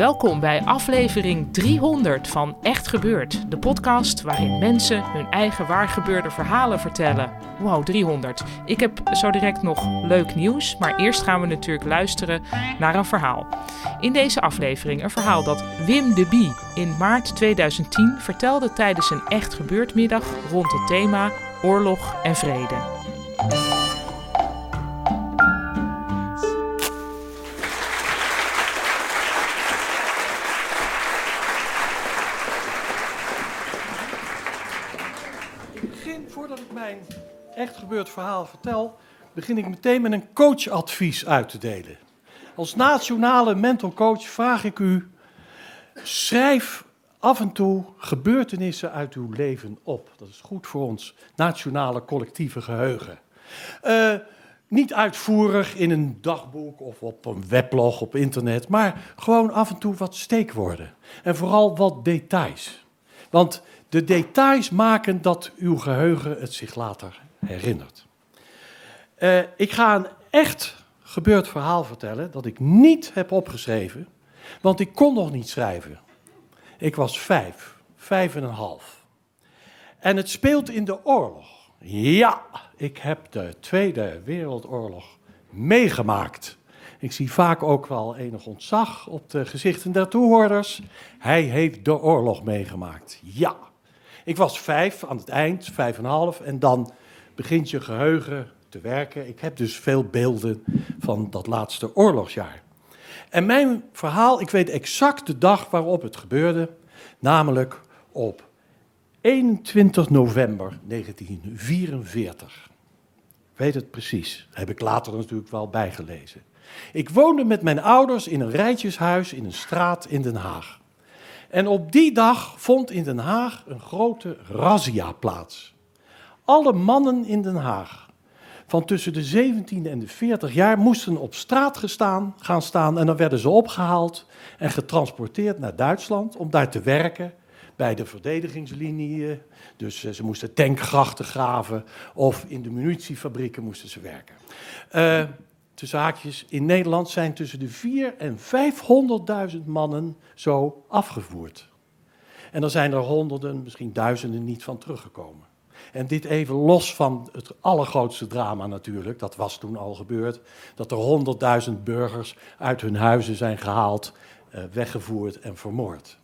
Welkom bij aflevering 300 van Echt Gebeurd. De podcast waarin mensen hun eigen waargebeurde verhalen vertellen. Wow, 300. Ik heb zo direct nog leuk nieuws, maar eerst gaan we natuurlijk luisteren naar een verhaal. In deze aflevering een verhaal dat Wim de Bie in maart 2010 vertelde tijdens een Echt Gebeurd middag rond het thema oorlog en vrede. Gebeurd verhaal vertel, begin ik meteen met een coachadvies uit te delen. Als nationale mental coach vraag ik u, schrijf af en toe gebeurtenissen uit uw leven op. Dat is goed voor ons nationale collectieve geheugen. Eh, niet uitvoerig in een dagboek of op een weblog op internet, maar gewoon af en toe wat steekwoorden. En vooral wat details. Want de details maken dat uw geheugen het zich later herinnert. Eh, ik ga een echt gebeurd verhaal vertellen dat ik niet heb opgeschreven, want ik kon nog niet schrijven. Ik was vijf, vijf en een half. En het speelt in de oorlog. Ja, ik heb de Tweede Wereldoorlog meegemaakt. Ik zie vaak ook wel enig ontzag op de gezichten der toehoorders. Hij heeft de oorlog meegemaakt. Ja. Ik was vijf aan het eind, vijf en een half, en dan begint je geheugen te werken. Ik heb dus veel beelden van dat laatste oorlogsjaar. En mijn verhaal, ik weet exact de dag waarop het gebeurde, namelijk op 21 november 1944. Ik weet het precies, heb ik later natuurlijk wel bijgelezen. Ik woonde met mijn ouders in een rijtjeshuis in een straat in Den Haag. En op die dag vond in Den Haag een grote razzia plaats. Alle mannen in Den Haag van tussen de 17 en de 40 jaar moesten op straat gaan staan en dan werden ze opgehaald en getransporteerd naar Duitsland om daar te werken bij de verdedigingslinie. Dus eh, ze moesten tankgrachten graven of in de munitiefabrieken moesten ze werken. Tussen haakjes, in Nederland zijn tussen de 4 en 500.000 mannen zo afgevoerd. En er zijn er honderden, misschien duizenden niet van teruggekomen. En dit even los van het allergrootste drama natuurlijk, dat was toen al gebeurd, dat er honderdduizend burgers uit hun huizen zijn gehaald, uh, weggevoerd en vermoord.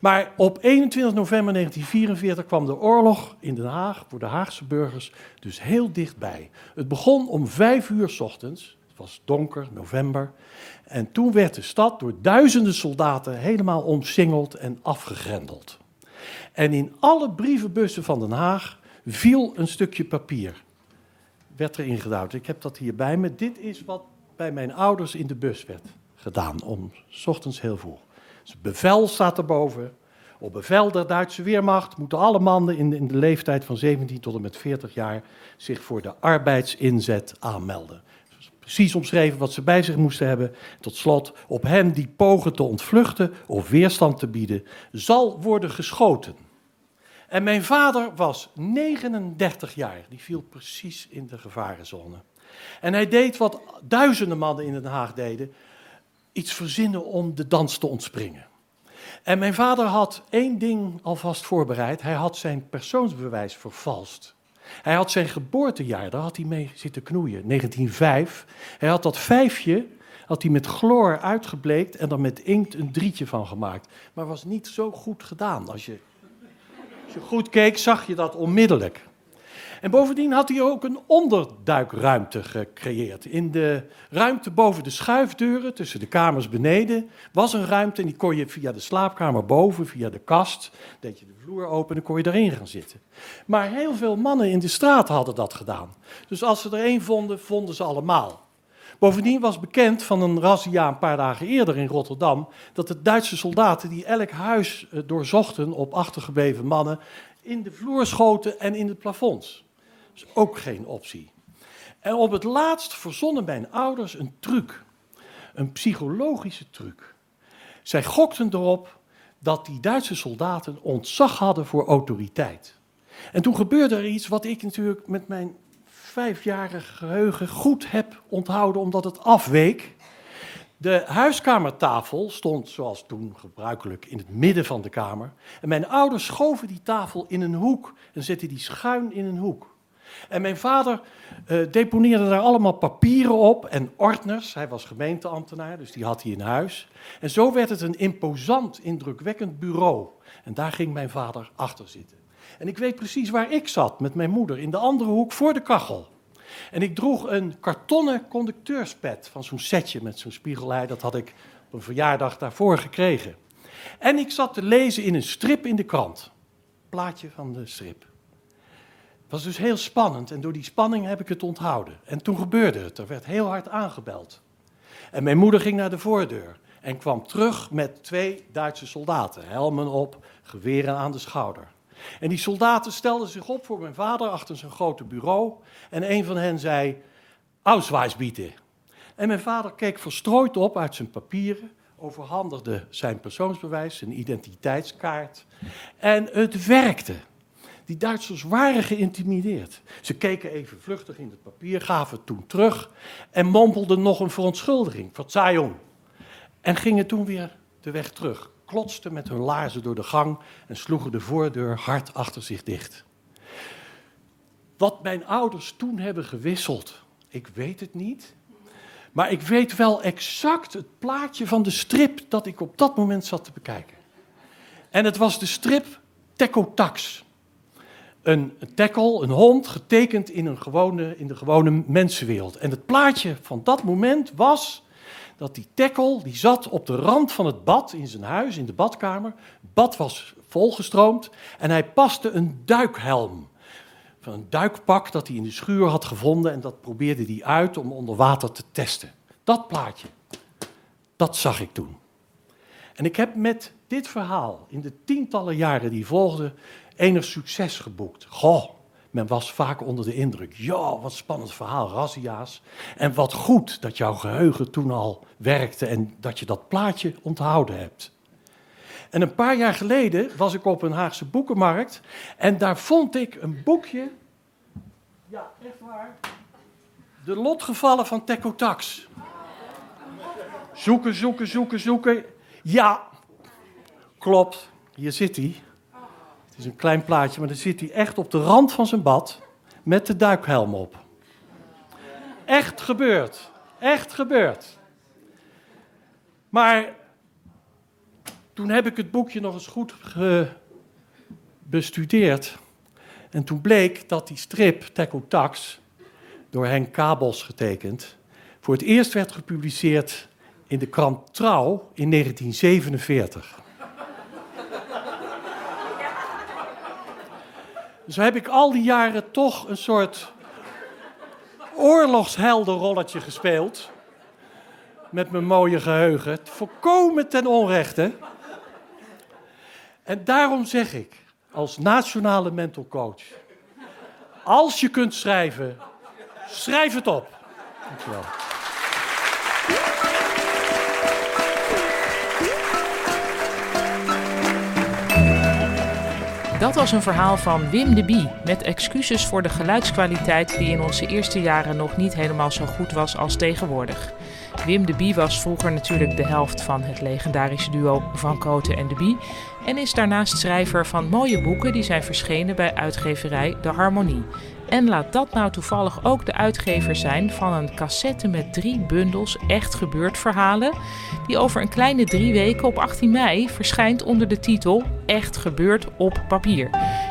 Maar op 21 november 1944 kwam de oorlog in Den Haag voor de Haagse burgers dus heel dichtbij. Het begon om vijf uur s ochtends, het was donker, november. En toen werd de stad door duizenden soldaten helemaal omsingeld en afgegrendeld. En in alle brievenbussen van Den Haag viel een stukje papier. Werd erin gedouwd. Ik heb dat hier bij me. Dit is wat bij mijn ouders in de bus werd gedaan, om s ochtends heel vroeg. Het bevel staat erboven. Op bevel der Duitse Weermacht moeten alle mannen in de, in de leeftijd van 17 tot en met 40 jaar zich voor de arbeidsinzet aanmelden. Precies omschreven wat ze bij zich moesten hebben. Tot slot, op hen die pogen te ontvluchten of weerstand te bieden, zal worden geschoten. En mijn vader was 39 jaar. Die viel precies in de gevarenzone. En hij deed wat duizenden mannen in Den Haag deden: iets verzinnen om de dans te ontspringen. En mijn vader had één ding alvast voorbereid. Hij had zijn persoonsbewijs vervalst. Hij had zijn geboortejaar, daar had hij mee zitten knoeien, 1905. Hij had dat vijfje had hij met chloor uitgebleekt en dan met inkt een drietje van gemaakt. Maar was niet zo goed gedaan. Als je, als je goed keek, zag je dat onmiddellijk. En bovendien had hij ook een onderduikruimte gecreëerd. In de ruimte boven de schuifdeuren, tussen de kamers beneden, was een ruimte. En die kon je via de slaapkamer boven, via de kast, deed je de vloer open en kon je daarin gaan zitten. Maar heel veel mannen in de straat hadden dat gedaan. Dus als ze er één vonden, vonden ze allemaal. Bovendien was bekend van een razzia een paar dagen eerder in Rotterdam dat de Duitse soldaten die elk huis eh, doorzochten op achtergebleven mannen in de vloer schoten en in de plafonds. Is ook geen optie. En op het laatst verzonnen mijn ouders een truc, een psychologische truc. Zij gokten erop dat die Duitse soldaten ontzag hadden voor autoriteit. En toen gebeurde er iets wat ik natuurlijk met mijn vijfjarige geheugen goed heb onthouden, omdat het afweek. De huiskamertafel stond, zoals toen gebruikelijk, in het midden van de kamer. En mijn ouders schoven die tafel in een hoek en zetten die schuin in een hoek. En mijn vader uh, deponeerde daar allemaal papieren op en ordners. Hij was gemeenteambtenaar, dus die had hij in huis. En zo werd het een imposant, indrukwekkend bureau. En daar ging mijn vader achter zitten. En ik weet precies waar ik zat met mijn moeder, in de andere hoek voor de kachel. En ik droeg een kartonnen conducteurspet van zo'n setje met zo'n spiegelei. Dat had ik op een verjaardag daarvoor gekregen. En ik zat te lezen in een strip in de krant. Plaatje van de strip. Was dus heel spannend en door die spanning heb ik het onthouden. En toen gebeurde het, er werd heel hard aangebeld. En mijn moeder ging naar de voordeur en kwam terug met twee Duitse soldaten, helmen op, geweren aan de schouder. En die soldaten stelden zich op voor mijn vader achter zijn grote bureau. En een van hen zei: Ausweis bieten. En mijn vader keek verstrooid op uit zijn papieren, overhandigde zijn persoonsbewijs, zijn identiteitskaart. En het werkte. Die Duitsers waren geïntimideerd. Ze keken even vluchtig in het papier, gaven het toen terug en mompelden nog een verontschuldiging, Verzeihung. En gingen toen weer de weg terug klotsten met hun laarzen door de gang en sloegen de voordeur hard achter zich dicht. Wat mijn ouders toen hebben gewisseld, ik weet het niet. Maar ik weet wel exact het plaatje van de strip dat ik op dat moment zat te bekijken. En het was de strip Tax. Een tackle, een hond, getekend in, een gewone, in de gewone mensenwereld. En het plaatje van dat moment was dat die tackle, die zat op de rand van het bad in zijn huis, in de badkamer. Het bad was volgestroomd en hij paste een duikhelm. Van een duikpak dat hij in de schuur had gevonden en dat probeerde hij uit om onder water te testen. Dat plaatje, dat zag ik toen. En ik heb met dit verhaal in de tientallen jaren die volgden enig succes geboekt. Goh, men was vaak onder de indruk. Ja, wat spannend verhaal, razzia's. En wat goed dat jouw geheugen toen al werkte en dat je dat plaatje onthouden hebt. En een paar jaar geleden was ik op een Haagse boekenmarkt en daar vond ik een boekje. Ja, echt waar. De lotgevallen van Teco Tax. Zoeken, zoeken, zoeken, zoeken. Ja, klopt. Hier zit hij. Het is een klein plaatje, maar dan zit hij echt op de rand van zijn bad met de duikhelm op. Echt gebeurd. Echt gebeurd. Maar toen heb ik het boekje nog eens goed bestudeerd. En toen bleek dat die strip, Tackle Tax, door Henk Kabels getekend, voor het eerst werd gepubliceerd in de krant Trouw in 1947. Zo heb ik al die jaren toch een soort oorlogsheldenrolletje gespeeld. Met mijn mooie geheugen. Volkomen ten onrechte. En daarom zeg ik, als nationale mental coach. Als je kunt schrijven, schrijf het op. Dankjewel. Dat was een verhaal van Wim de Bie. Met excuses voor de geluidskwaliteit die in onze eerste jaren nog niet helemaal zo goed was als tegenwoordig. Wim de Bie was vroeger natuurlijk de helft van het legendarische duo Van Koten en de Bie. En is daarnaast schrijver van mooie boeken die zijn verschenen bij uitgeverij De Harmonie. En laat dat nou toevallig ook de uitgever zijn van een cassette met drie bundels echt gebeurd verhalen, die over een kleine drie weken op 18 mei verschijnt onder de titel Echt gebeurd op papier.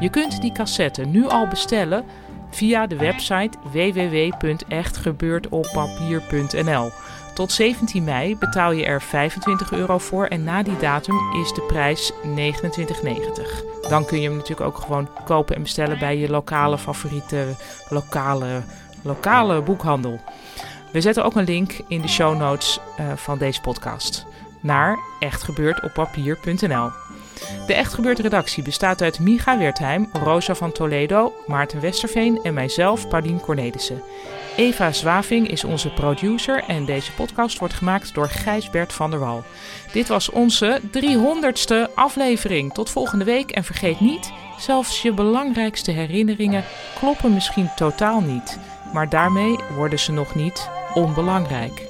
Je kunt die cassette nu al bestellen via de website www.echtgebeurtoppapier.nl. Tot 17 mei betaal je er 25 euro voor en na die datum is de prijs 29,90. Dan kun je hem natuurlijk ook gewoon kopen en bestellen bij je lokale favoriete lokale, lokale boekhandel. We zetten ook een link in de show notes uh, van deze podcast naar echtgebeurtoppapier.nl. De Echt Gebeurd redactie bestaat uit Micha Wertheim, Rosa van Toledo, Maarten Westerveen en mijzelf, Paulien Cornelissen. Eva Zwaving is onze producer en deze podcast wordt gemaakt door Gijsbert van der Wal. Dit was onze 300ste aflevering. Tot volgende week en vergeet niet, zelfs je belangrijkste herinneringen kloppen misschien totaal niet, maar daarmee worden ze nog niet onbelangrijk.